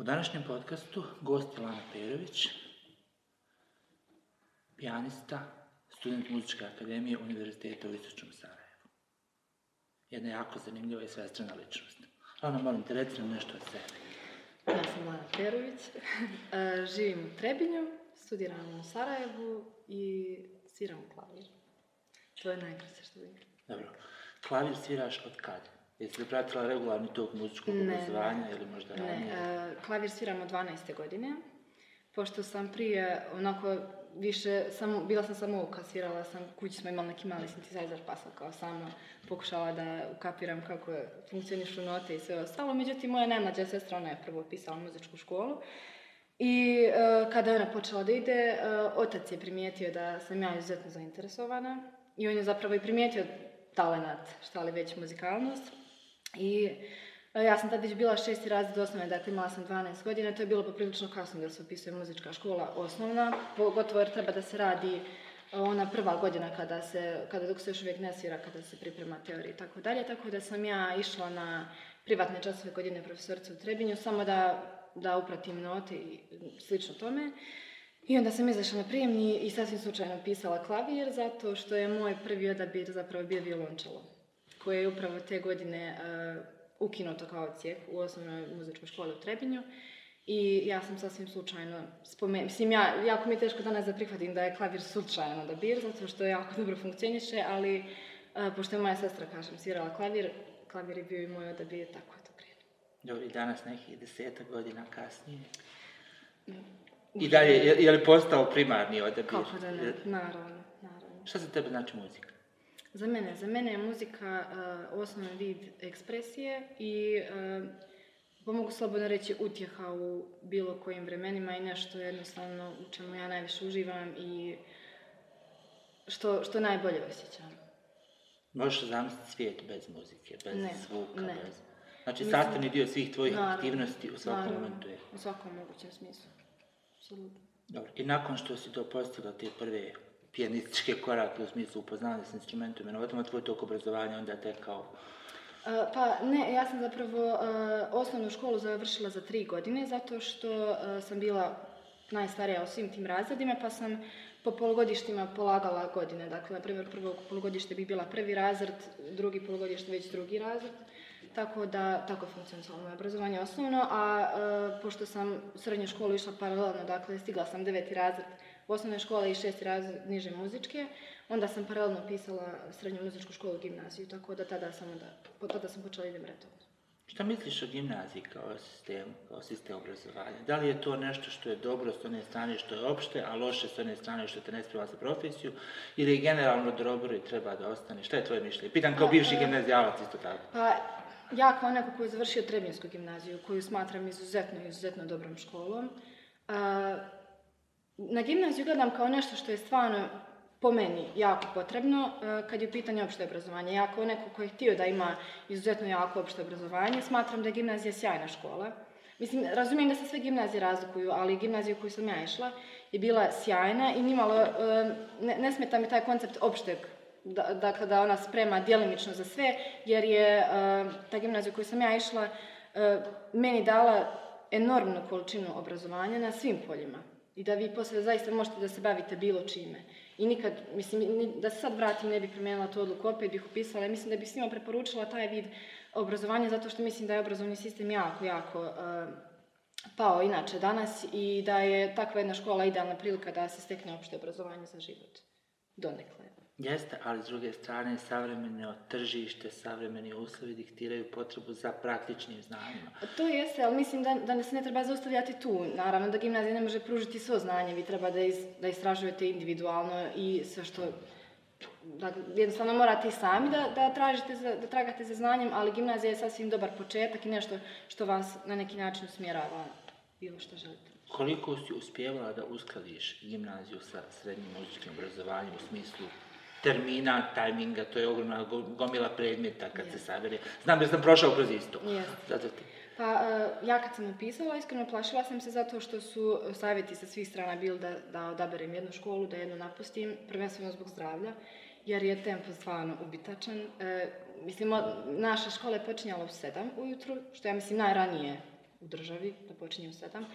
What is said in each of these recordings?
U današnjem podcastu gost je Lana Perović, pijanista, student Muzičke akademije Univerziteta u Istočnom Sarajevu. Jedna jako zanimljiva i svestrana ličnost. Lana, molim te, reci nam nešto o sebi. Ja sam Lana Perović, e, živim u Trebinju, studiram u Sarajevu i sviram klavir. To je najkraće što bih. Dobro. Klavir sviraš od kad? Jesi li pratila regularni tok muzičkog Ne, obrazovanja ili možda Ne, ranije? e, klavir sviram od 12. godine, pošto sam prije onako više, samo, bila sam samo uka, svirala sam, kući smo imali neki mali synthesizer pa sam kao sama pokušala da ukapiram kako funkcionišu note i sve ostalo. Međutim, moja najmlađa sestra, ona je prvo pisala muzičku školu i e, kada je ona počela da ide, e, otac je primijetio da sam ja izuzetno zainteresovana i on je zapravo i primijetio talenat, šta li već muzikalnost. I e, ja sam tad već bila šesti razred osnovne, dakle imala sam 12 godina, to je bilo poprilično kasno da se upisuje muzička škola osnovna, pogotovo jer treba da se radi e, ona prva godina kada se, kada dok se još uvijek ne svira, kada se priprema teorija i tako dalje, tako da sam ja išla na privatne časove kod jedne profesorice u Trebinju, samo da, da upratim note i slično tome. I onda sam izašla na prijemni i sasvim slučajno pisala klavir, zato što je moj prvi odabir zapravo bio violončelo koje je upravo te godine uh, ukinuto kao ocijek u osnovnoj muzičkoj školi u Trebinju. I ja sam sasvim slučajno spomenula, mislim, ja, jako mi je teško danas da prihvatim da je klavir slučajan odabir, zato što jako dobro funkcioniše, ali uh, pošto je moja sestra, kažem, svirala klavir, klavir je bio i moj odabir, tako je to krenulo. Dobro, i danas nekih deseta godina kasnije. I dalje, je, je li postao primarni odabir? Kako da ne, naravno, naravno. Šta za tebe znači muzika? Za mene, za mene je muzika uh, osnovni vid ekspresije i uh, pa mogu slobodno reći utjeha u bilo kojim vremenima i nešto jednostavno u čemu ja najviše uživam i što, što najbolje osjećam. Možeš zamisliti svijet bez muzike, bez Ne, zvuka, ne. bez... Znači, Mislim- sastavni dio svih tvojih Naravno, aktivnosti u svakom naravno, momentu je. U svakom mogućem smislu. Apsolutno. Dobro. I nakon što si to postigla, te prve pijanističke korake u smislu upoznanja s instrumentom i notom, tvoj tok obrazovanja onda tekao... Pa ne, ja sam zapravo osnovnu školu završila za tri godine zato što sam bila najstarija u svim tim razredima pa sam po polugodištima polagala godine. Dakle, na primjer, prvo polugodište bi bila prvi razred, drugi polugodište već drugi razred. Tako da, tako funkcionalno moje obrazovanje osnovno, a pošto sam srednju školu išla paralelno, dakle, stigla sam deveti razred u osnovnoj školi i šesti razred niže muzičke, onda sam paralelno pisala srednju muzičku školu i gimnaziju, tako da tada sam, onda, tada sam počela idem redovno. Šta misliš o gimnaziji kao sistemu, kao sistem obrazovanja? Da li je to nešto što je dobro s one strane što je opšte, a loše s one strane što te ne sprema za profesiju, ili je generalno dobro i treba da ostane? Šta je tvoje mišljenje? Pitam kao Pa, bivši e, gimnazijalac isto tako. Pa, ja kao neko koji je završio Trebinsku gimnaziju, koju smatram izuzetno, izuzetno dobrom školom, a, na gimnaziju gledam kao nešto što je stvarno po meni jako potrebno a, kad je u pitanju opšte obrazovanje. Ja kao neko koji je htio da ima izuzetno jako opšte obrazovanje, smatram da je gimnazija sjajna škola. Mislim, razumijem da se sve gimnazije razlikuju, ali gimnazija u koju sam ja išla je bila sjajna i nimalo, e, ne, ne smeta mi taj koncept opšteg da, dakle da ona sprema djelimično za sve, jer je e, ta gimnazija u koju sam ja išla e, meni dala enormnu količinu obrazovanja na svim poljima. I da vi posle zaista možete da se bavite bilo čime. I nikad, mislim, da se sad vratim, ne bih promijenila tu odluku, opet bih upisala. Mislim da bih svima preporučila taj vid obrazovanja, zato što mislim da je obrazovni sistem jako, jako e, pao inače danas i da je takva jedna škola idealna prilika da se stekne opšte obrazovanje za život. Donekle. Jeste, ali s druge strane, savremeno tržište, savremeni uslovi diktiraju potrebu za praktičnim znanjima. To jeste, ali mislim da, da se ne treba zaustavljati tu. Naravno da gimnazija ne može pružiti svo znanje, vi treba da, iz, da istražujete individualno i sve što... Da, jednostavno morate i sami da, da, tražite za, da tragate za znanjem, ali gimnazija je sasvim dobar početak i nešto što vas na neki način usmjerava bilo što želite. Koliko si uspjevala da uskladiš gimnaziju sa srednjim muzičkim obrazovanjem u smislu termina, tajminga, to je ogromna go- gomila predmeta kad se Jeste. sabere. Znam jer sam prošao kroz isto. Jeste. Zato ti. Pa, e, ja kad sam upisala, iskreno plašila sam se zato što su savjeti sa svih strana bili da, da odaberem jednu školu, da jednu napustim, prvenstveno zbog zdravlja, jer je tempo stvarno ubitačan. E, mislim, naša škola je počinjala u sedam ujutru, što ja mislim najranije u državi, da počinje u sedam.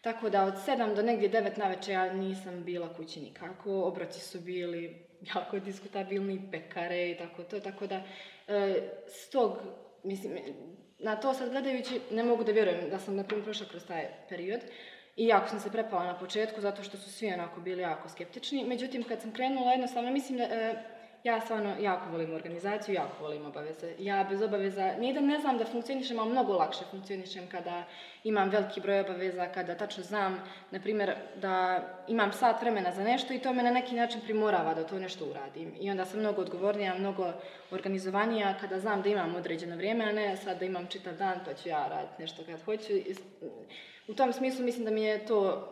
Tako da od sedam do negdje devet navečer ja nisam bila kući nikako, obroci su bili jako diskutabilni, pekare i tako to, tako da e, s tog, mislim, na to sad gledajući ne mogu da vjerujem da sam na primjer prošla kroz taj period, i jako sam se prepala na početku zato što su svi onako bili jako skeptični. Međutim, kad sam krenula, jednostavno mislim da e, ja stvarno jako volim organizaciju, jako volim obaveze. Ja bez obaveza, nije da ne znam da funkcionišem, ali mnogo lakše funkcionišem kada imam veliki broj obaveza, kada tačno znam, na primjer, da imam sat vremena za nešto i to me na neki način primorava da to nešto uradim. I onda sam mnogo odgovornija, mnogo organizovanija kada znam da imam određeno vrijeme, a ne sad da imam čitav dan, pa ću ja raditi nešto kad hoću. U tom smislu mislim da mi je to,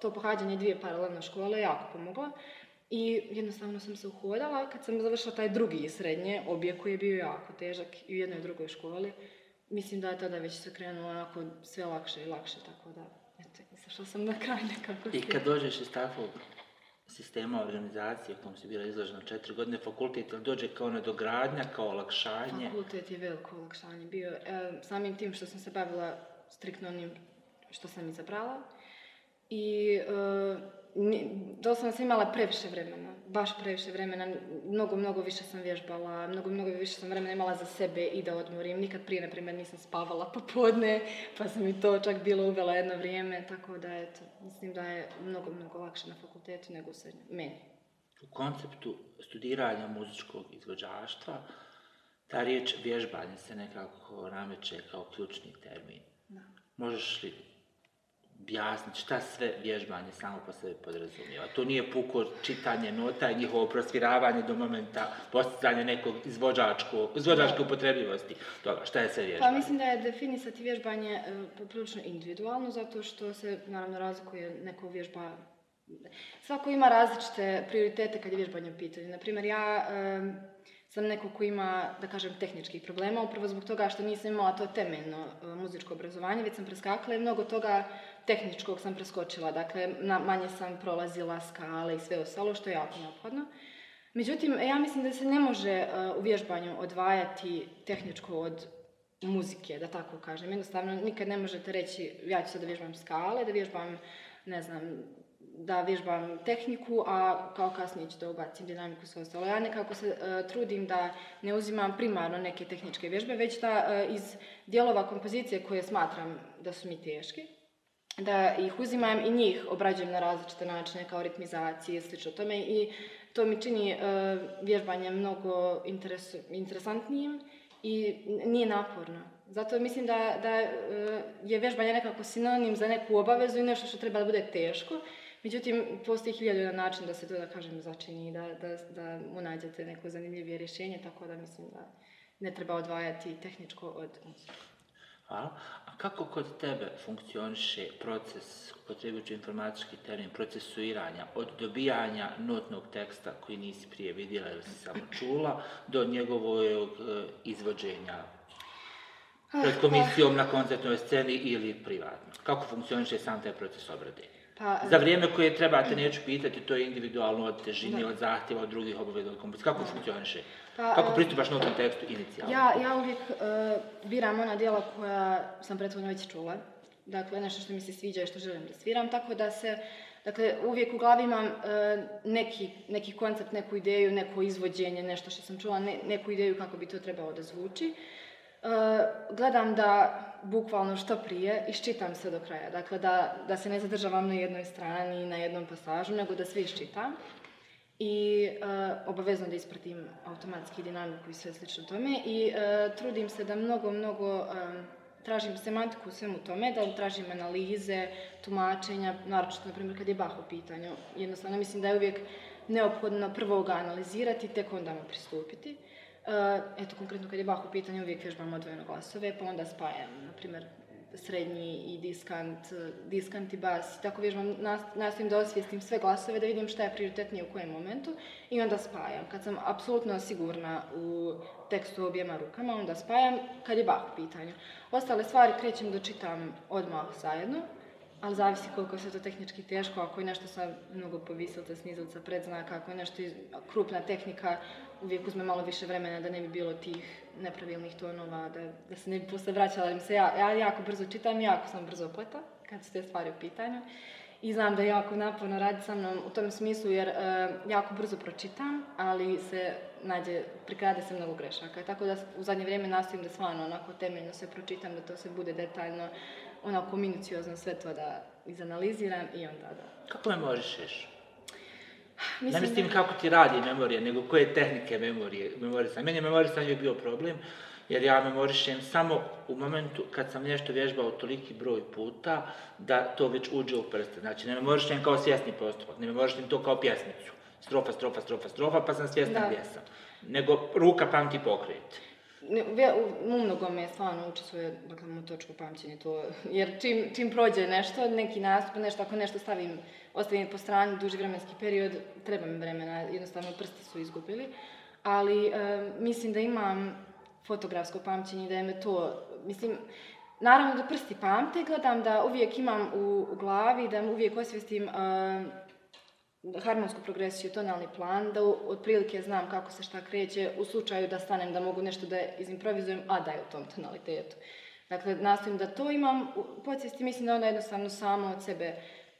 to pohađanje dvije paralelne škole jako pomoglo. I jednostavno sam se uhodala. Kad sam završila taj drugi srednje, obje koji je bio jako težak i u jednoj i drugoj školi, mislim da je tada već se krenulo onako sve lakše i lakše, tako da, eto, izašla sam na kraj nekako. I kad dođeš iz takvog sistema organizacije u kojem si bila izložena četiri godine, fakultet ili dođe kao nedogradnja, kao olakšanje? Fakultet je veliko olakšanje bio. E, samim tim što sam se bavila striktno onim što sam izabrala. I e, doslovno sam imala previše vremena, baš previše vremena, mnogo, mnogo više sam vježbala, mnogo, mnogo više sam vremena imala za sebe i da odmorim. Nikad prije, na primjer, nisam spavala popodne, pa sam i to čak bilo uvela jedno vrijeme, tako da, eto, mislim da je mnogo, mnogo lakše na fakultetu nego u meni. U konceptu studiranja muzičkog izvođaštva, ta riječ vježbanje se nekako nameće kao ključni termin. Da. Možeš li objasniti šta sve vježbanje samo po sebi podrazumijeva. To nije puko čitanje nota i njihovo prosviravanje do momenta postizanja nekog izvođačko, izvođačke upotrebljivosti toga. Šta je sve vježbanje? Pa mislim da je definisati vježbanje e, poprilično individualno, zato što se naravno razlikuje neko vježba Svako ima različite prioritete kad je vježbanje u pitanju. Naprimjer, ja sam neko ko ima, da kažem, tehničkih problema, upravo zbog toga što nisam imala to temeljno e, muzičko obrazovanje, već sam preskakala i mnogo toga tehničkog sam preskočila, dakle na, manje sam prolazila skale i sve ostalo što je jako neophodno. Međutim, ja mislim da se ne može uh, u vježbanju odvajati tehničko od muzike, da tako kažem. Jednostavno, nikad ne možete reći, ja ću sad da vježbam skale, da vježbam, ne znam, da vježbam tehniku, a kao kasnije ću da ubacim dinamiku sve ostalo. Ja nekako se uh, trudim da ne uzimam primarno neke tehničke vježbe, već da uh, iz dijelova kompozicije koje smatram da su mi teški, da ih uzimam i njih obrađujem na različite načine kao ritmizacije i slično tome i to mi čini uh, vježbanje mnogo interesantnijim i nije naporno. Zato mislim da, da je vježbanje nekako sinonim za neku obavezu i nešto što treba da bude teško. Međutim, postoji hiljadu na način da se to, da kažem, začini da, da, da unađete neko zanimljivije rješenje, tako da mislim da ne treba odvajati tehničko od. Hvala. A kako kod tebe funkcioniše proces, upotrebujući informatički termin, procesuiranja, od dobijanja notnog teksta koji nisi prije vidjela ili si samo čula, do njegovog e, izvođenja pred komisijom na koncertnoj sceni ili privatno? Kako funkcioniše sam taj proces obrade? Pa, Za vrijeme koje trebate, neću pitati, to je individualno od težine, od zahtjeva, od drugih obaveza, od kompozicije. Kako funkcioniše? Pa, Kako pristupaš na tom tekstu inicijalno? Ja, ja uvijek uh, biram ona dijela koja sam prethodno već čula. Dakle, nešto što mi se sviđa i što želim da sviram, tako da se Dakle, uvijek u glavi imam uh, neki, neki koncept, neku ideju, neko izvođenje, nešto što sam čula, ne, neku ideju kako bi to trebalo da zvuči. Uh, gledam da bukvalno što prije iščitam sve do kraja. Dakle, da, da se ne zadržavam na jednoj strani, na jednom pasažu, nego da sve iščitam i uh, obavezno da ispratim automatski dinamiku i sve slično tome i uh, trudim se da mnogo, mnogo um, tražim semantiku u svemu tome, da tražim analize, tumačenja, naročito, na primjer, kad je Bach u pitanju. Jednostavno, mislim da je uvijek neophodno prvo ga analizirati, tek onda mu pristupiti. Uh, eto, konkretno, kad je Bach u pitanju, uvijek vježbam odvojeno glasove, pa onda spajam, na primjer, srednji i diskant, diskant i bas. Tako vježbam, nastavim da osvijestim sve glasove, da vidim šta je prioritetnije u kojem momentu i onda spajam. Kad sam apsolutno sigurna u tekstu objema rukama, onda spajam kad je Bach u pitanju. Ostale stvari krećem da čitam odmah zajedno, ali zavisi koliko se to tehnički teško, ako je nešto sa mnogo povisilca, snizilca, predznaka, ako je nešto krupna tehnika, uvijek uzme malo više vremena da ne bi bilo tih nepravilnih tonova, da, da se ne bi posle vraćala, jer se ja, ja jako brzo čitam, jako sam brzo opleta kad su te stvari u pitanju. I znam da jako naporno raditi sa mnom u tom smislu jer e, jako brzo pročitam, ali se nađe, prikrade se mnogo grešaka. Tako da u zadnje vrijeme nastojim da stvarno onako temeljno sve pročitam, da to sve bude detaljno, onako minuciozno sve to da izanaliziram i onda da... Kako? Ne Mislim mislim da- kako ti radi memorija, nego koje tehnike memorije, memorisanja. Meni je memorisanje bio problem, jer ja memorišem samo u momentu kad sam nešto vježbao toliki broj puta, da to već uđe u prste. Znači, ne memorišem kao svjesni postupak, ne memorišem to kao pjesmicu. Strofa, strofa, strofa, strofa, pa sam svjestan Da. gdje sam. Nego ruka pamti pokret. Ne, u, mnogome stvarno učestvuje, dakle, mu točko pamćenje to, jer čim, čim prođe nešto, neki nastup, nešto, ako nešto stavim, ostavim po strani duži vremenski period, treba mi vremena, jednostavno prsti su izgubili, ali e, mislim da imam fotografsko pamćenje, da je me to, mislim, naravno da prsti pamte, gledam da uvijek imam u, glavi, da uvijek osvijestim e, harmonsku progresiju, tonalni plan, da u- otprilike znam kako se šta kreće u slučaju da stanem da mogu nešto da izimprovizujem, a da je u tom tonalitetu. Dakle, nastojim da to imam u podsvijesti, mislim da onda jednostavno samo od sebe,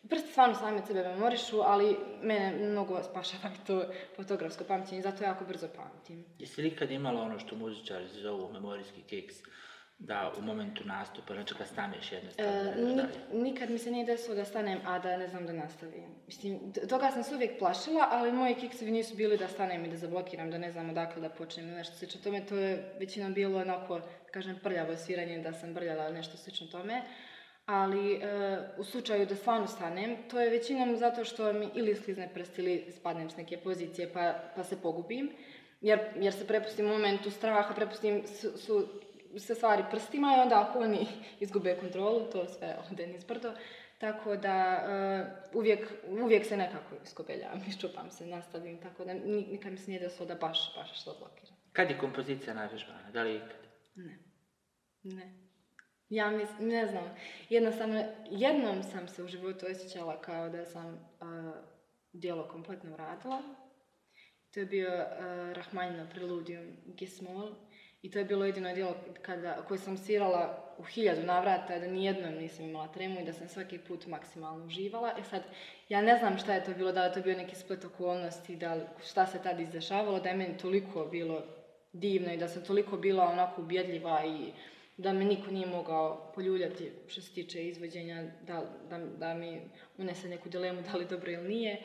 prsti stvarno sami od sebe memorišu, ali mene mnogo spašava to fotografsko pamćenje, zato jako brzo pamtim. Jesi li ikad imala ono što muzičari zovu memorijski kiks, da u momentu nastupa, znači kad staneš jednostavno, E, nik- nikad mi se nije desilo da stanem, a da ne znam da nastavim. Mislim, toga sam se uvijek plašila, ali moji kiksevi nisu bili da stanem i da zablokiram, da ne znam odakle da počnem ili nešto slično tome. To je većinom bilo onako, kažem, prljavo sviranje, da sam brljala nešto slično tome. Ali e, u slučaju da stvarno stanem, to je većinom zato što mi ili sklizne prst ili spadnem s neke pozicije pa, pa se pogubim. Jer, jer se prepustim u momentu straha, prepustim su, su sve stvari prstima i onda ako oni izgube kontrolu, to sve ode nizbrdo. Tako da eh, uvijek, uvijek se nekako iskobeljavam, iščupam se, nastavim, tako da ni- nikad mi se nije desilo da baš, baš što blokiram. Kad je kompozicija najvežbana? Da li ikad? Ne. Ne. Ja mislim, ne znam, jednostavno, jednom sam se u životu osjećala kao da sam uh, dijelo kompletno uradila. To je bio uh, Rahmanino Preludium Gismol i to je bilo jedino dijelo kada, koje sam svirala u hiljadu navrata, da nijednom nisam imala tremu i da sam svaki put maksimalno uživala. E sad, ja ne znam šta je to bilo, da li to bio neki splet okolnosti, da li, šta se tad izdešavalo, da je meni toliko bilo divno i da sam toliko bila onako ubjedljiva i da me niko nije mogao poljuljati što se tiče izvođenja, da, da, da mi unese neku dilemu da li dobro ili nije.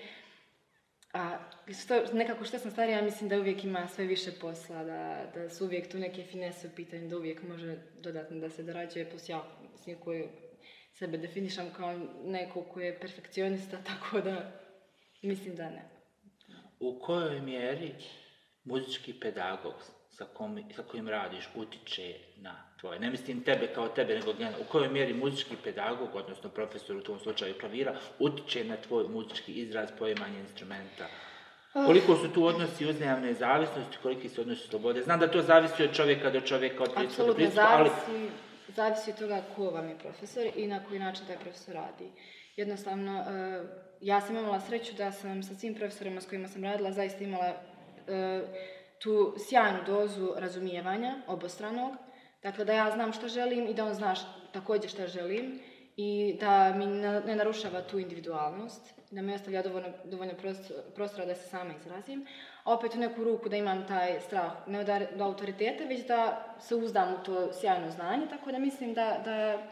A što, nekako što sam starija, mislim da uvijek ima sve više posla, da, da su uvijek tu neke finese u pitanju, da uvijek može dodatno da se dorađuje, plus ja, mislim, koju sebe definišam kao neko koji je perfekcionista, tako da mislim da ne. U kojoj mjeri muzički pedagog sa, kom, sa kojim radiš utiče na tvoje, ne mislim tebe kao tebe, nego generalno, u kojoj mjeri muzički pedagog, odnosno profesor u tom slučaju klavira, utiče na tvoj muzički izraz, poimanje instrumenta? Koliko su tu odnosi uzajamne zavisnosti, koliki su odnosi slobode? Znam da to zavisi od čovjeka do čovjeka, od pristupa do pristupa, ali zavisi, zavisi od toga ko vam je profesor i na koji način taj profesor radi. Jednostavno, eh, ja sam imala sreću da sam sa svim profesorima s kojima sam radila zaista imala eh, tu sjajnu dozu razumijevanja obostranog. Dakle, da ja znam što želim i da on zna š- također što želim i da mi ne, narušava tu individualnost, da mi ostavlja dovoljno, dovoljno prost- prostora da se sama izrazim. A opet u neku ruku da imam taj strah, ne od, od autoriteta, već da se uzdam u to sjajno znanje, tako da mislim da, da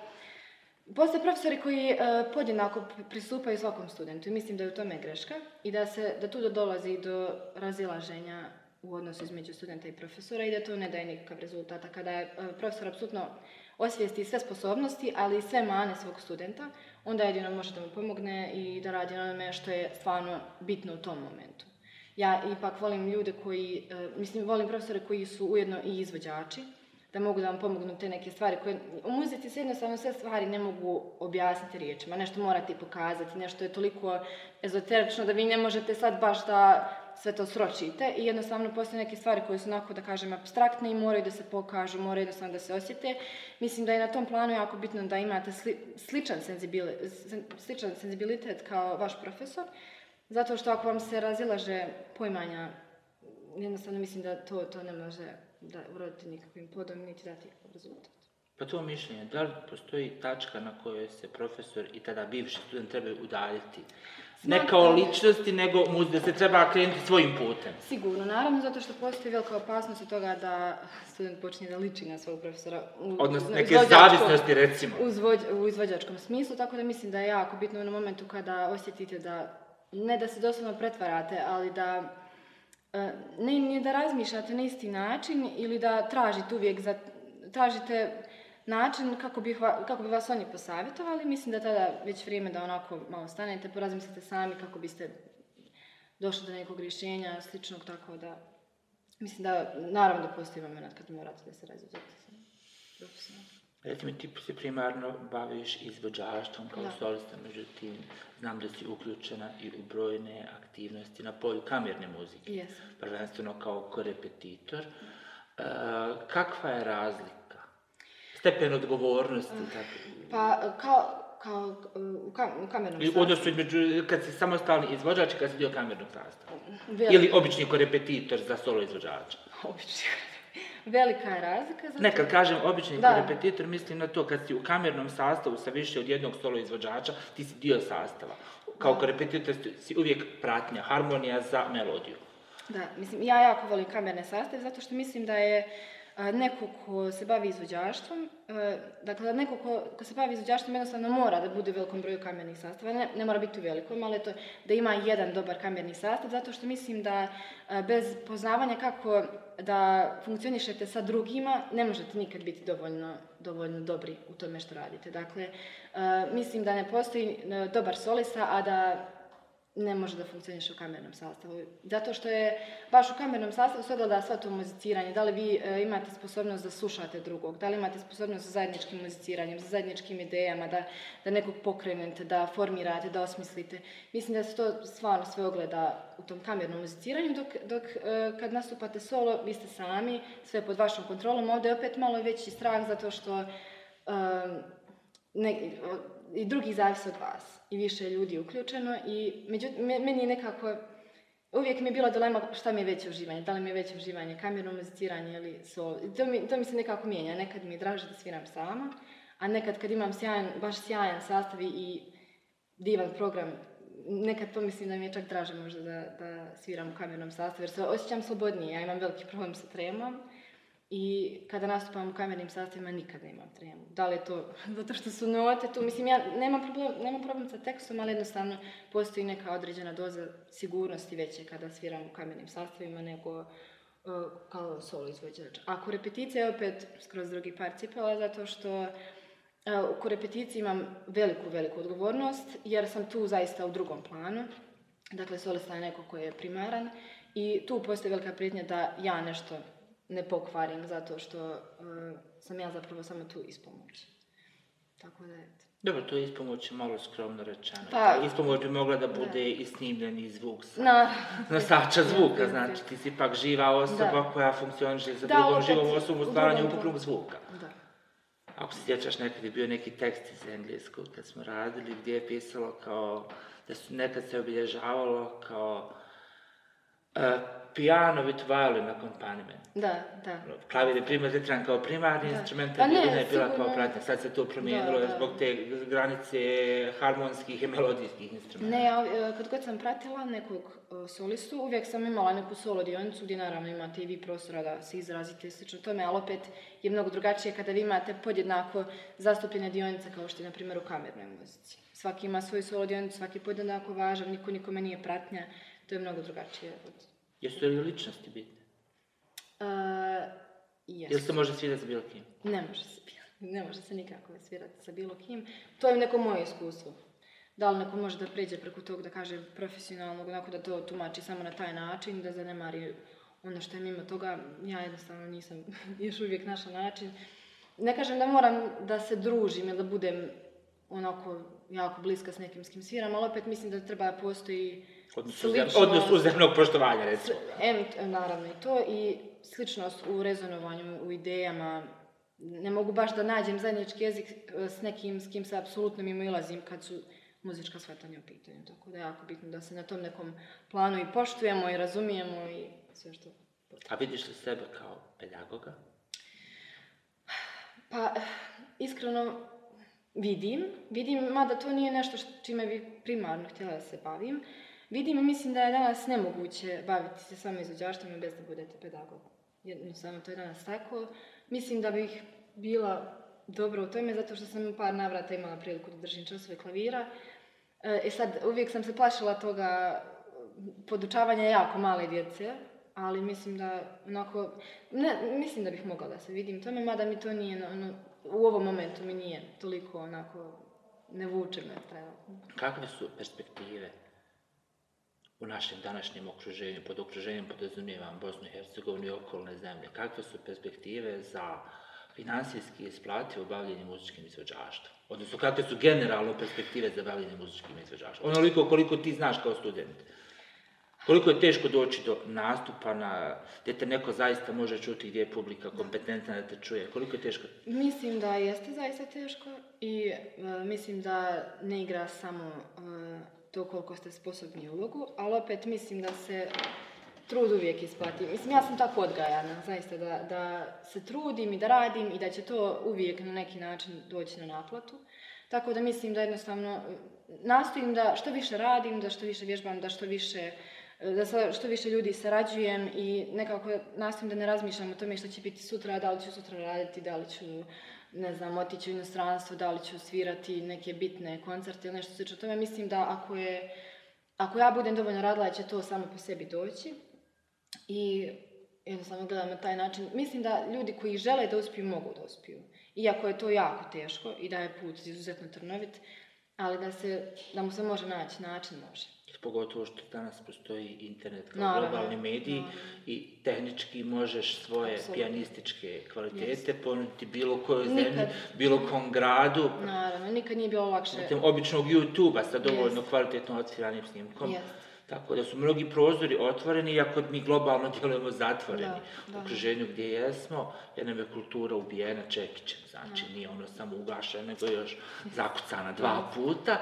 Postoje profesori koji e, podjednako pristupaju svakom studentu i mislim da je u tome greška i da, se, da tu dolazi do razilaženja u odnosu između studenta i profesora i da to ne daje nikakav rezultat. Kada je profesor apsolutno osvijesti sve sposobnosti, ali i sve mane svog studenta, onda jedino može da mu pomogne i da radi onome što je stvarno bitno u tom momentu. Ja ipak volim ljude koji, e, mislim, volim profesore koji su ujedno i izvođači, da mogu da vam pomognu te neke stvari koje... U muzici se jednostavno sve stvari ne mogu objasniti riječima, nešto morate pokazati, nešto je toliko ezoterično da vi ne možete sad baš da sve to sročite i jednostavno postoje neke stvari koje su onako, da kažem, abstraktne i moraju da se pokažu, moraju jednostavno da se osjete. Mislim da je na tom planu jako bitno da imate sli- sličan, senzibili, sen- sličan senzibilitet kao vaš profesor, zato što ako vam se razilaže poimanja jednostavno mislim da to, to ne može da uroditi nikakvim plodom, niti dati rezultat. Pa to mišljenje, da li postoji tačka na kojoj se profesor i tada bivši student trebaju udaljiti? Ne kao ličnosti, nego muz- da se treba krenuti svojim putem. Sigurno, naravno, zato što postoji velika opasnost od toga da student počne da liči na svog profesora. U, Odnosno neke zavisnosti, recimo. u, izvođ- u izvođačkom smislu, tako da mislim da je jako bitno u onom momentu kada osjetite da, ne da se doslovno pretvarate, ali da e, ne, ne da razmišljate na isti način ili da tražite uvijek za, tražite način kako bi, kako bi vas oni posavjetovali. Mislim da je tada već vrijeme da onako malo stanete, porazmislite sami kako biste došli do nekog rješenja sličnog, tako da mislim da naravno da postoji moment kad morate da se različite sa profesorom. Recimo, ti se primarno baviš izvođaštvom kao Da. solista, međutim, znam da si uključena i u brojne aktivnosti na polju kamerne muzike. Jesam. Prvenstveno kao korepetitor. E, kakva je razlika? Stepen odgovornosti, tako. Pa kao, kao u, kam, u I u sastavu. odnosu između, kad si samostalni izvođač i kad si dio kamernog sastava. Velika- Ili obični korepetitor za solo izvođača. Obični. Velika je razlika. Zato... Ne, kad kažem obični Da. korepetitor, mislim na to kad si u kamernom sastavu sa više od jednog solo izvođača, ti si dio sastava. Kao Da. korepetitor si- uvijek pratnja, harmonija za melodiju. Da, mislim, ja jako volim kamerne sastave zato što mislim da je neko ko se bavi izvođaštvom, a, dakle, da neko ko, ko se bavi izvođaštvom jednostavno mora da bude u velikom broju kamernih sastava, ne, ne mora biti u velikom, ali to da ima jedan dobar kamerni sastav, zato što mislim da a, bez poznavanja kako da funkcionišete sa drugima, ne možete nikad biti dovoljno, dovoljno dobri u tome što radite. Dakle, a, mislim da ne postoji dobar solista, a da ne može da funkcioniše u kamernom sastavu. Zato što je baš u kamernom sastavu se ogleda sva to muziciranje. Da li vi e, imate sposobnost da slušate drugog, da li imate sposobnost za zajedničkim muziciranjem, za zajedničkim idejama, da, da nekog pokrenete, da formirate, da osmislite. Mislim da se to stvarno sve ogleda u tom kamernom muziciranju, dok, dok e, kad nastupate solo, vi ste sami, sve pod vašom kontrolom. Ovdje je opet malo veći strah zato što um, ne, i drugi zavise od vas i više ljudi uključeno i međutim, me- meni je nekako, uvijek mi je bila dilema šta mi je veće uživanje, da li mi je veće uživanje kamerno muziciranje ili solo. I to mi, to mi se nekako mijenja, nekad mi je draže da sviram sama, a nekad kad imam sjajan, baš sjajan sastav i- divan program, nekad pomislim da mi je čak draže možda da, da sviram u kamernom sastavu, jer se osjećam slobodnije, ja imam veliki problem sa tremom, i kada nastupam u kamernim sastavima nikad nemam tremu. Da li je to zato što su note tu? Mislim, ja nemam problem, nemam problem sa tekstom, ali jednostavno postoji neka određena doza sigurnosti veće kada sviram u kamernim sastavima nego uh, kao solo izvođač. A repeticija je opet skroz drugi par cipela, zato što u korepeticiji imam veliku, veliku odgovornost, jer sam tu zaista u drugom planu. Dakle, solista je neko koji je primaran i tu postoji velika prijetnja da ja nešto ne pokvarim zato što uh, sam ja zapravo samo tu ispomoć. Tako da, eto. Dobro, to je ispomoć malo skromno rečeno. Pa- ispomoć bi mogla da bude i snimljeni zvuk sa Na, nosača zvuka, Jeste, znači ti si ipak živa osoba Da. koja funkcioniše sa Da, drugom živom osobom u stvaranju ukupnog zvuka. Da. Ako se sjećaš, nekad je bio neki tekst iz engleskog kad smo radili, gdje je pisalo kao, da su nekad se obilježavalo kao uh, piano with violin accompaniment. Da, da. Klavir je primjer kao primarni Da. instrument, Pa a ne, violina je bila kao pratnja. Sad se to promijenilo Da, da. zbog te granice harmonskih i melodijskih instrumenta. Ne, ja, e, kad god sam pratila nekog e, solistu, uvijek sam imala neku solo dionicu gdje naravno imate i vi prostora da se izrazite i slično tome, ali opet je mnogo drugačije kada vi imate podjednako zastupljene dionice kao što je na primjer u kamernoj muzici. Svaki ima svoju solo dionicu, svaki je podjednako važan, niko nikome nije pratnja, to je mnogo drugačije od... Jesu li ličnosti bitne? Uh, Jel se može svidjeti sa bilo kim? Ne može se, ne može se nikako svirati sa bilo kim. To je neko moje iskustvo. Da li neko može da pređe preko tog, da kaže profesionalnog, onako da to tumači samo na taj način, da zanemari ono što je mimo toga, ja jednostavno nisam još uvijek našla način. Ne kažem da moram da se družim ili da budem onako jako bliska s nekim s kim sviram, ali opet mislim da treba postoji Odnos, sličnost. uzem, odnos uzemnog poštovanja, recimo. Em, naravno i to i sličnost u rezonovanju, u idejama. Ne mogu baš da nađem zajednički jezik e, s nekim s kim se apsolutno mimo ilazim kad su muzička shvatanja u pitanju. Tako da je jako bitno da se na tom nekom planu i poštujemo i razumijemo i sve što A vidiš li sebe kao pedagoga? Pa, iskreno, vidim. Vidim, mada to nije nešto što, čime bi primarno htjela da se bavim. Vidim i mislim da je danas nemoguće baviti se samo izvođaštvom bez da budete pedagog. Jednostavno, to je danas tako. Mislim da bih bila dobro u tome, zato što sam par navrata imala priliku da držim časove klavira. E sad, uvijek sam se plašila toga podučavanja jako male djece, ali mislim da onako, ne, mislim da bih mogla da se vidim tome, mada mi to nije, ono, u ovom momentu mi nije toliko onako, ne vuče me. Kakve su perspektive u našem današnjem okruženju, pod okruženjem podrazumijevam Bosnu i Hercegovinu i okolne zemlje, kakve su perspektive za finansijski isplativo bavljenje muzičkim izvođaštvom? Odnosno, kakve su generalno perspektive za bavljenje muzičkim izvođaštvom? Onoliko koliko ti znaš kao student. Koliko je teško doći do nastupa na, gdje te neko zaista može čuti, gdje je publika kompetentna da te čuje? Koliko je teško? Mislim da jeste zaista teško i uh, mislim da ne igra samo uh, to koliko ste sposobni ulogu, ali opet mislim da se trud uvijek isplati. Mislim, ja sam tako odgajana, zaista, da, da se trudim i da radim i da će to uvijek na neki način doći na naplatu. Tako da mislim da jednostavno nastojim da što više radim, da što više vježbam, da što više da sa što više ljudi sarađujem i nekako nastojim da ne razmišljam o tome što će biti sutra, da li ću sutra raditi, da li ću, ne znam, otići u inostranstvo, da li ću svirati neke bitne koncerte ili nešto slično tome. Mislim da ako je, ako ja budem dovoljno radila, će to samo po sebi doći. I jednostavno gledam na taj način. Mislim da ljudi koji žele da uspiju, mogu da uspiju. Iako je to jako teško i da je put izuzetno trnovit, ali da, se, da mu se može naći način, može pogotovo što danas postoji internet kao naravno, globalni mediji naravno. i tehnički možeš svoje Absolutno. pijanističke kvalitete yes. ponuditi bilo kojoj nikad, zemlji, bilo kom gradu. Naravno, nikad nije bilo lakše. Zatim, običnog YouTube-a sa dovoljno yes. kvalitetno odsviranim snimkom. Yes. Tako da su mnogi prozori otvoreni, iako mi globalno djelujemo zatvoreni. Da, da. U okruženju gdje jesmo, jer nam je kultura ubijena čekićem. Znači, da. nije ono samo ugašena, nego još zakucana dva puta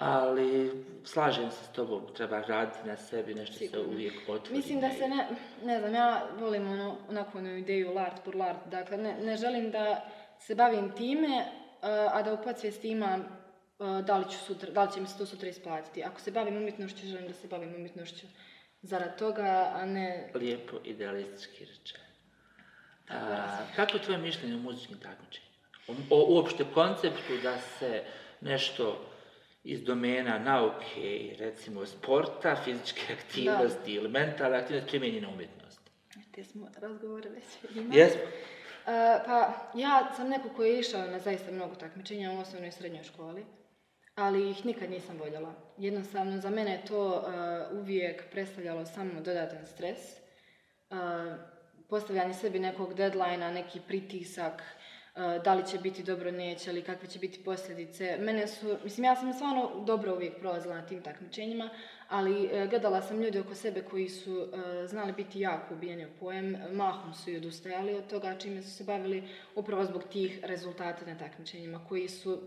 ali slažem se s tobom, treba raditi na sebi, nešto Sigurno. se uvijek otvori. Mislim da se ne, ne znam, ja volim ono, onako onu ideju lart por lart, dakle ne, ne želim da se bavim time, a da u podsvijesti imam da li, ću sutra, da li će mi se to sutra isplatiti. Ako se bavim umjetnošću, želim da se bavim umjetnošću zarad toga, a ne... Lijepo, idealistički rečeno. Kako je tvoje mišljenje o muzičkim takmičenjima? O, o uopšte konceptu da se nešto iz domena nauke i recimo sporta, fizičke aktivnosti da. ili mentalne aktivnosti primjenjena umjetnost. Te smo razgovore već imali. Jesmo. Uh, pa ja sam neko koji je išao na zaista mnogo takmičenja u osnovnoj i srednjoj školi, ali ih nikad nisam voljela. Jednostavno, za mene je to uh, uvijek predstavljalo samo dodatan stres. Uh, postavljanje sebi nekog deadline neki pritisak, da li će biti dobro, neće, ali kakve će biti posljedice. Mene su, mislim, ja sam stvarno dobro uvijek prolazila na tim takmičenjima, ali e, gledala sam ljude oko sebe koji su e, znali biti jako ubijeni u pojem, mahom su i odustajali od toga čime su se bavili upravo zbog tih rezultata na takmičenjima, koji su,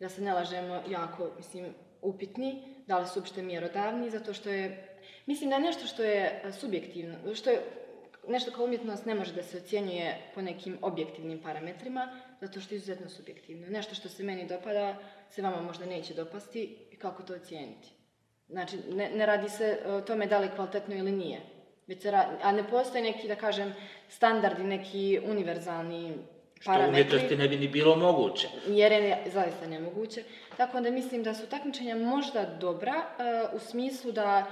da se ne lažemo, jako, mislim, upitni, da li su uopšte mjerodavni, zato što je, mislim da je nešto što je subjektivno, što je nešto kao umjetnost ne može da se ocjenjuje po nekim objektivnim parametrima, zato što je izuzetno subjektivno. Nešto što se meni dopada, se vama možda neće dopasti i kako to ocijeniti. Znači, ne, ne radi se o tome da li je kvalitetno ili nije. Već se radi, a ne postoji neki, da kažem, standardi, neki univerzalni parametri. Što umjetnosti ne bi ni bilo moguće. Jer je zaista nemoguće. Tako da mislim da su takmičenja možda dobra uh, u smislu da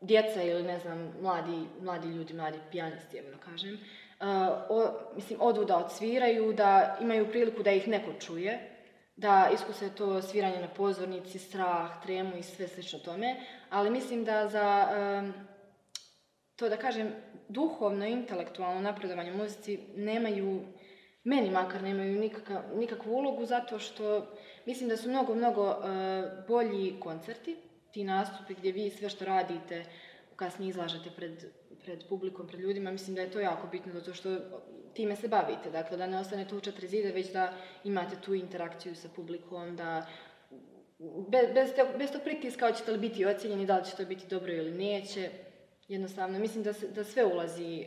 djeca ili ne znam, mladi, mladi ljudi, mladi pijanisti, da kažem, uh, o, mislim, odu da odsviraju, da imaju priliku da ih neko čuje, da iskuse to sviranje na pozornici, strah, tremu i sve slično tome, ali mislim da za um, to da kažem duhovno intelektualno napredovanje muzici nemaju, meni makar nemaju nikakav, nikakvu ulogu zato što mislim da su mnogo, mnogo uh, bolji koncerti, ti nastupi gdje vi sve što radite kasnije izlažete pred, pred publikom, pred ljudima, mislim da je to jako bitno zato što time se bavite, dakle da ne ostanete u četiri zide, već da imate tu interakciju sa publikom, da bez, bez, te, bez tog pritiska hoćete li biti ocjenjeni, da li će to biti dobro ili neće, jednostavno, mislim da, se, da sve ulazi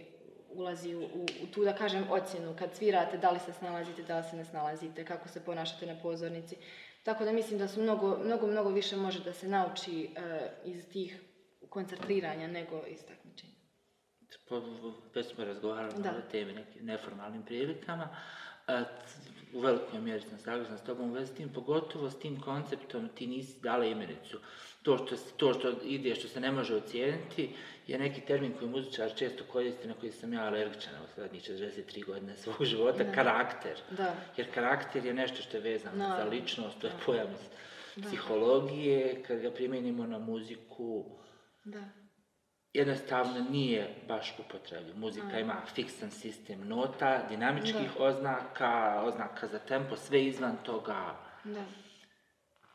ulazi u, u, u tu, da kažem, ocjenu. Kad svirate, da li se snalazite, da li se ne snalazite, kako se ponašate na pozornici. Tako da mislim da su mnogo, mnogo, mnogo više može da se nauči e, iz tih koncentriranja nego iz takmičenja. Po- Već smo razgovarali Da. o temi nekim neformalnim prilikama. A, u velikoj mjeri sam saglasan s tobom u vezi s tim, pogotovo s tim konceptom ti nisi dala imenicu. To što, to što ide, što se ne može ocijeniti, je neki termin koji muzičar često koristi, na koji sam ja alergičan u zadnjih 43 godine svog života, Da. karakter. Da, Jer karakter je nešto što je vezano za Naravno. ličnost, to je pojam Da. psihologije, kad ga primijenimo na muziku, da, jednostavno nije baš upotrebljiv. Muzika ima fiksan sistem nota, dinamičkih oznaka, oznaka za tempo, sve izvan toga da,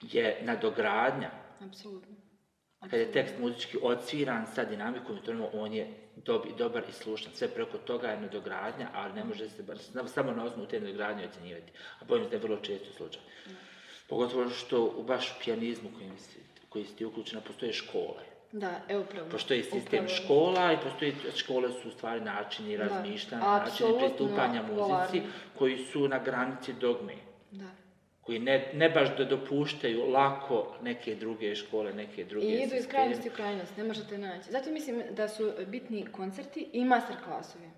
je nadogradnja. apsolutno. Kad je tekst muzički odsviran sa dinamikom i tonom, on je dobi- dobar i slušan. Sve preko toga je nadogradnja, ali ne može se samo na osnovu te nadogradnje ocjenjivati. A bojim se da je vrlo često slučaj. Pogotovo što u baš pijanizmu kojim si, koji si ti uključena postoje škole. Da, evo upravo. Postoji sistem Upravo. škola i postoji, škole su u stvari načini razmišljanja, načini pristupanja muzici koji su na granici dogme. Da. Koji ne, ne baš da dopuštaju lako neke druge škole, neke druge I idu iz krajnosti u krajnost, ne možete naći. Zato mislim da su bitni koncerti i master klasovi.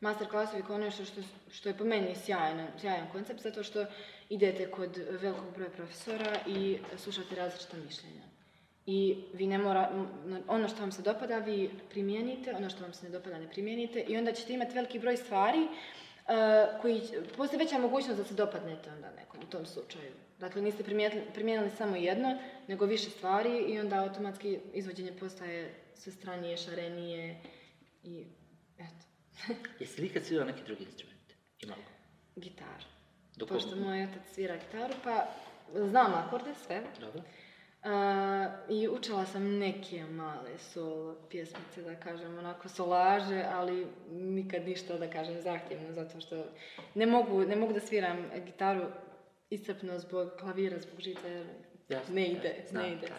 Master klasovi kao nešto što, što je po meni sjajan, sjajan koncept, zato što idete kod velikog broja profesora i slušate različita mišljenja. I vi ne mora, ono što vam se dopada vi primijenite, ono što vam se ne dopada ne primijenite i onda ćete imati veliki broj stvari uh, koji, postoji veća mogućnost da se dopadnete onda nekom u tom slučaju. Dakle, niste primijenili samo jedno, nego više stvari i onda automatski izvođenje postaje sve stranije, šarenije i eto, Jesi li ikad svirala neki drugi instrument? Imala? gitaru. Dok Pošto moj otac svira gitaru, pa znam akorde sve. Dobro. I učila sam neke male solo pjesmice, da kažem, onako solaže, ali nikad ništa, da kažem, zahtjevno, zato što ne mogu, ne mogu da sviram gitaru iscrpno zbog klavira, zbog žica, jer Jasno, ne ide, znam, ne ide. da.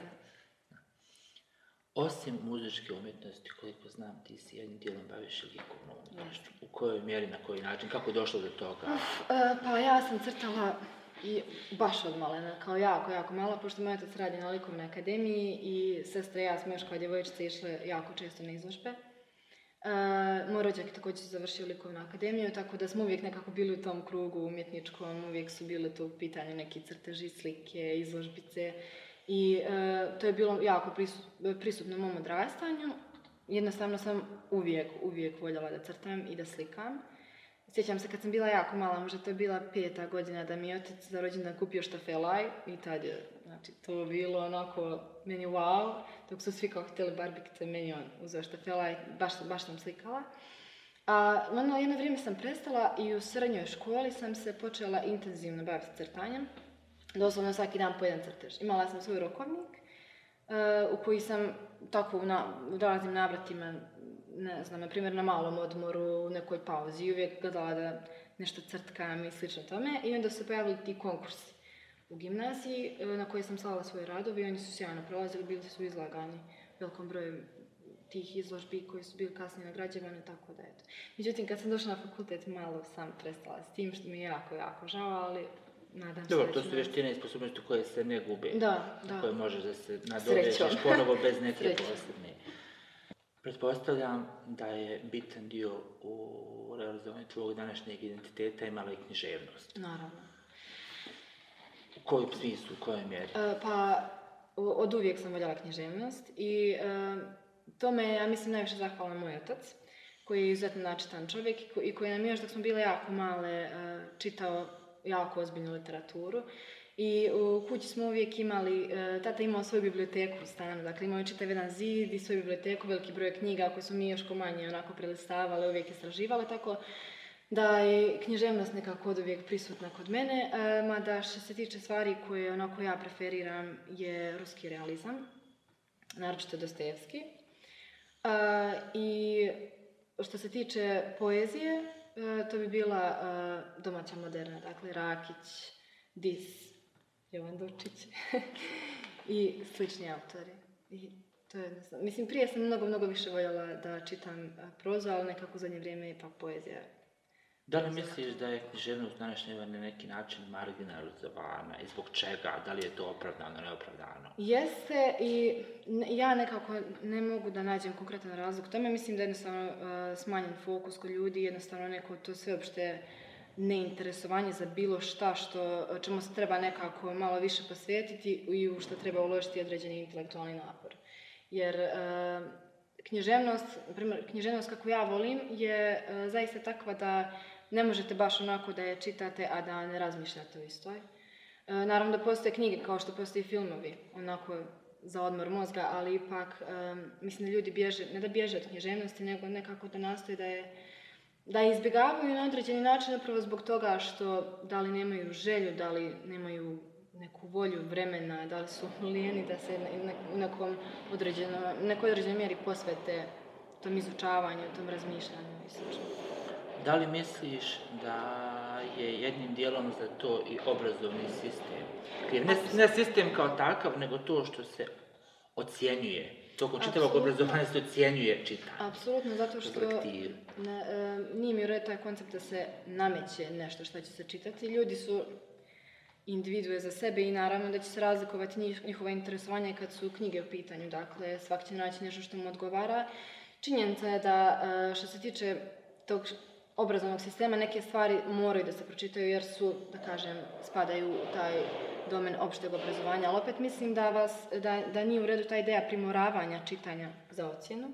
Osim muzičke umjetnosti, koliko znam, ti si jednim dijelom baviš i likovnom umjetnošću. U kojoj mjeri, na koji način, kako je došlo do toga? E, pa ja sam crtala i baš od malena, kao jako, jako malo, pošto moj otac radi na akademiji i sestra i ja smo još kao djevojčice išle jako često na izložbe. E, moj rođak je također završio likovnu akademiju, tako da smo uvijek nekako bili u tom krugu umjetničkom, uvijek su bile tu u pitanju neki crteži, slike, izložbice i e, to je bilo jako prisu- prisutno mom odrastanju. Jednostavno sam uvijek, uvijek voljela da crtam i da slikam. Sjećam se kad sam bila jako mala, možda to je bila peta godina, da mi je otac za rođendan kupio štafelaj i tad je, znači, to bilo onako meni wow, dok su svi kao htjeli barbikice, meni on uzeo štafelaj, baš, baš sam slikala. A ono, jedno vrijeme sam prestala i u srednjoj školi sam se počela intenzivno baviti crtanjem. Doslovno svaki dan po jedan crtež. Imala sam svoj rokovnik, e, u koji sam tako na, raznim navratima, ne znam, na primjer na malom odmoru, u nekoj pauzi, uvijek gledala da nešto crtkam i slično tome. I onda su se pojavili ti konkursi u gimnaziji e, na koje sam slala svoje radove i oni su sjajno prolazili, bili su izlagani velikom broju tih izložbi koji su bili kasnije nagrađivani, tako da eto. Međutim, kad sam došla na fakultet, malo sam prestala s tim, što mi je jako, jako žao, ali nadam se Dobro, to su vještine i sposobnosti koje se ne gube. Da, da. Koje možeš da se nadovežeš ponovo bez neke posebne. Pretpostavljam da je bitan dio u realizovanju tvojeg današnjeg identiteta imala i književnost. Naravno. U kojem smislu, u kojoj mjeri? E, pa, od uvijek sam voljela književnost i e, tome je, ja mislim, najviše zahvalan moj otac, koji je izuzetno načitan čovjek i ko- i koji nam još dok smo bile jako male e, čitao jako ozbiljnu literaturu. I u kući smo uvijek imali, e, tata imao svoju biblioteku u stanu, dakle imao je čitav jedan zid i svoju biblioteku, veliki broj knjiga koje smo mi još ko manje onako prelistavale, uvijek istraživale, tako da je književnost nekako od uvijek prisutna kod mene, e, mada što se tiče stvari koje onako ja preferiram je ruski realizam, naročito Dostojevski. E, I što se tiče poezije, to bi bila domaća moderna, dakle Rakić, Dis, Jovan Dučić i slični autori. I to je jednostavno. Mislim, prije sam mnogo, mnogo više voljela da čitam a, prozu, ali nekako u zadnje vrijeme ipak poezija. Da li misliš da je književnost današnje na neki način marginalizovana i zbog čega? Da li je to opravdano, neopravdano? Jeste i ja nekako ne mogu da nađem konkretan razlog tome. Mislim da je jednostavno a, smanjen fokus kod ljudi, jednostavno neko to sveopšte neinteresovanje za bilo šta što, čemu se treba nekako malo više posvetiti i u što treba uložiti određeni intelektualni napor. Jer e, književnost, primjer, književnost kako ja volim je e, zaista takva da ne možete baš onako da je čitate, a da ne razmišljate o istoj. E, naravno da postoje knjige kao što postoje filmovi, onako za odmor mozga, ali ipak e, mislim da ljudi bježe, ne da bježe od književnosti, nego nekako da nastoje da je da je izbjegavaju na određeni način upravo zbog toga što da li nemaju želju, da li nemaju neku volju vremena, da li su lijeni da se u nekom određeno, nekoj određenoj mjeri posvete tom izučavanju, tom razmišljanju i sl. Da li misliš da je jednim dijelom za to i obrazovni sistem? kriv? Ne, ne sistem kao takav, nego to što se ocjenjuje. Tokom čitavog obrazovanja se ocjenjuje čitanje. Apsolutno, zato što ne, e, nije mi u redu taj koncept da se nameće nešto što će se čitati. Ljudi su individue za sebe i naravno da će se razlikovati njih- njihova interesovanja kad su knjige u pitanju. Dakle, svak će naći nešto što mu odgovara. Činjenica je da e, što se tiče tog obrazovnog sistema neke stvari moraju da se pročitaju jer su, da kažem, spadaju u taj domen opšteg obrazovanja, ali opet mislim da, vas, da, da nije u redu ta ideja primoravanja čitanja za ocjenu,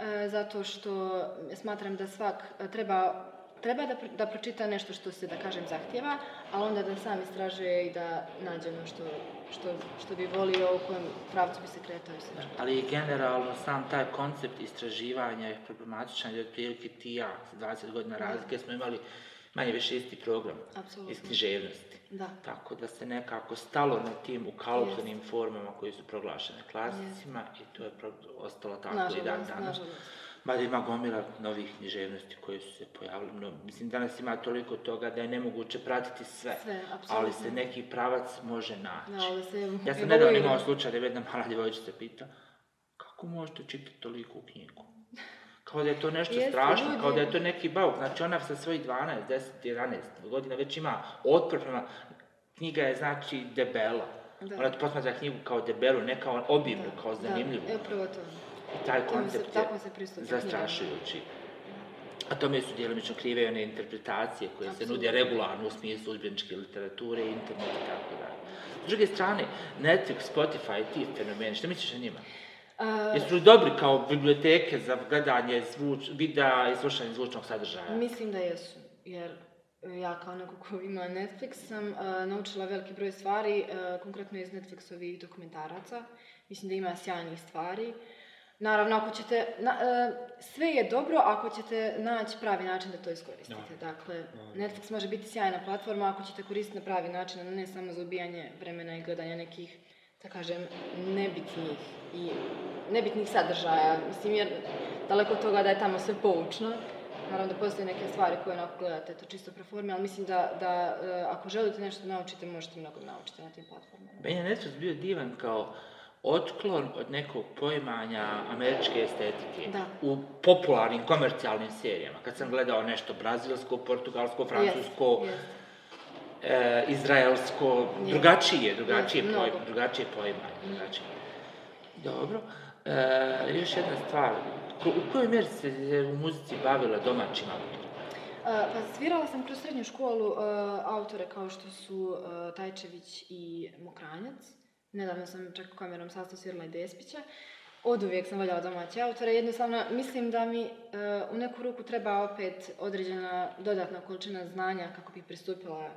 e, zato što smatram da svak e, treba, treba da, da pročita nešto što se, da kažem, zahtjeva, ali onda da sam istražuje i da nađe ono što, što, što bi volio, u kojem pravcu bi se kretao i. Ali generalno sam taj koncept istraživanja je problematičan jer otprilike ti ja sa 20 godina razlike smo imali manje više isti program Apsolutno. iz književnosti. Da. Tako da se nekako stalo na tim ukaluplenim formama koji su proglašene klasicima i to je ostalo tako i dan Nažalost, danas. nažalost. Mada ima gomila novih književnosti koje su se pojavile. No, mislim, danas ima toliko toga da je nemoguće pratiti sve. Sve, ali se neki pravac može naći. Da, se Ja sam nedavno imao slučaj da jedna mala djevojčica pita kako možete čitati toliku knjigu? Kao da je to nešto Jeste, strašno, ljudi- kao da je to neki bauk. Znači ona sa svojih 12, 10, 11 godina već ima otpor. Knjiga je znači debela. Da. Ona posmatra knjigu kao debelu, ne kao obimnu, Da, kao zanimljivu. Da, e, upravo to. I taj se- koncept tako je se zastrašujući. A tome su djelomično krive one interpretacije koje se Apsolutno. nude regularno u smislu udžbeničke literature, interneta i tako dalje. S druge strane, Netflix, Spotify ti fenomeni, što misliš o njima? A, Jesu li dobri kao biblioteke za gledanje zvuč, videa i slušanje zvučnog sadržaja? Mislim da jesu, jer ja kao neko ko ima Netflix sam a, naučila veliki broj stvari, a, konkretno iz Netflixovih dokumentaraca. Mislim da ima sjajnih stvari. Naravno, ako ćete, na, a, sve je dobro ako ćete naći pravi način da to iskoristite. Dakle, Netflix može biti sjajna platforma ako ćete koristiti na pravi način, a ne samo za ubijanje vremena i gledanja nekih, da kažem, nebitnih i nebitnih sadržaja. Mislim, jer daleko od toga da je tamo sve poučno, Naravno da postoje neke stvari koje onako gledate, to čisto pro formi, ali mislim da, da e, ako želite nešto naučiti, možete mnogo naučiti na tim platformama. Meni je Netflix bio divan kao otklon od nekog poimanja američke estetike Da. u popularnim komercijalnim serijama. Kad sam gledao nešto brazilsko, portugalsko, francusko, Jest, jest. E, izraelsko, drugačije, drugačije, poj, drugačije poimanje. Drugačije. Dobro. E, još jedna stvar. U kojoj mjeri se u muzici bavila domaćim autorima? E, Pa svirala sam kroz srednju školu e, autore kao što su e, Tajčević i Mokranjac. Nedavno sam čak kamerom sastav svirala i Despića. Od uvijek sam voljela domaće autore. Jednostavno, mislim da mi e, u neku ruku treba opet određena dodatna količina znanja kako bi pristupila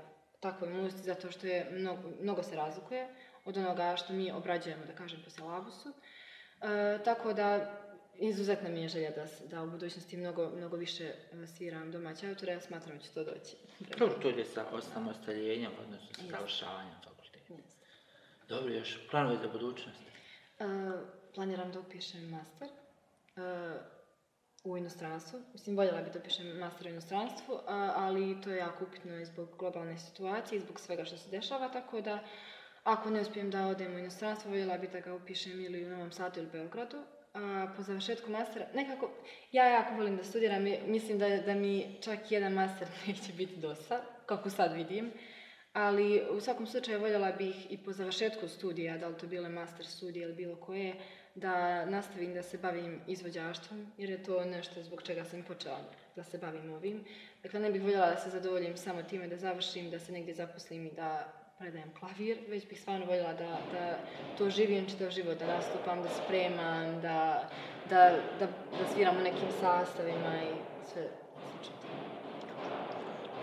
takvoj zato što je mnogo, mnogo se razlikuje od onoga što mi obrađujemo, da kažem, po silabusu. E, tako da, izuzetna mi je želja da, da u budućnosti mnogo, mnogo više e, sviram domaće autore, ja smatram da će to doći. Dobro, to je sa osamostaljenjem, odnosno sa završavanjem fakulteta. Dobro, još planovi za budućnost. E, planiram da upišem master e, u inostranstvu. Mislim, voljela bi da upišem master u inostranstvu, ali to je jako upitno i zbog globalne situacije i zbog svega što se dešava, tako da ako ne uspijem da odem u inostranstvo, voljela bi da ga upišem ili u Novom Sadu ili Beogradu. A po završetku mastera, nekako, ja jako volim da studiram, mislim da, da mi čak jedan master neće biti dosta, kako sad vidim. Ali u svakom slučaju voljela bih i po završetku studija, da li to bile master studije ili bilo koje, da nastavim da se bavim izvođaštvom, jer je to nešto zbog čega sam počela da se bavim ovim. Dakle, ne bih voljela da se zadovoljim samo time da završim, da se negdje zaposlim i da predajem klavir, već bih stvarno voljela da, da to živim čitav život, da nastupam, da spremam, da, da, da, da sviram u nekim sastavima i sve slično.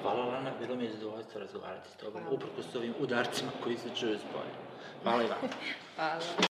Hvala Lana, bilo mi je zadovoljstvo razgovarati s tobom, uprkos ovim udarcima koji se čuju s polja. Hvala i vam. Hvala.